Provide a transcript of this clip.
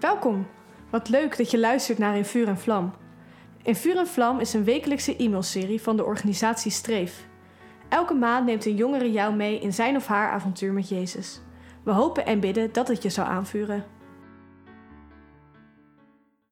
Welkom! Wat leuk dat je luistert naar In Vuur en Vlam. In Vuur en Vlam is een wekelijkse e-mailserie van de organisatie Streef. Elke maand neemt een jongere jou mee in zijn of haar avontuur met Jezus. We hopen en bidden dat het je zal aanvuren.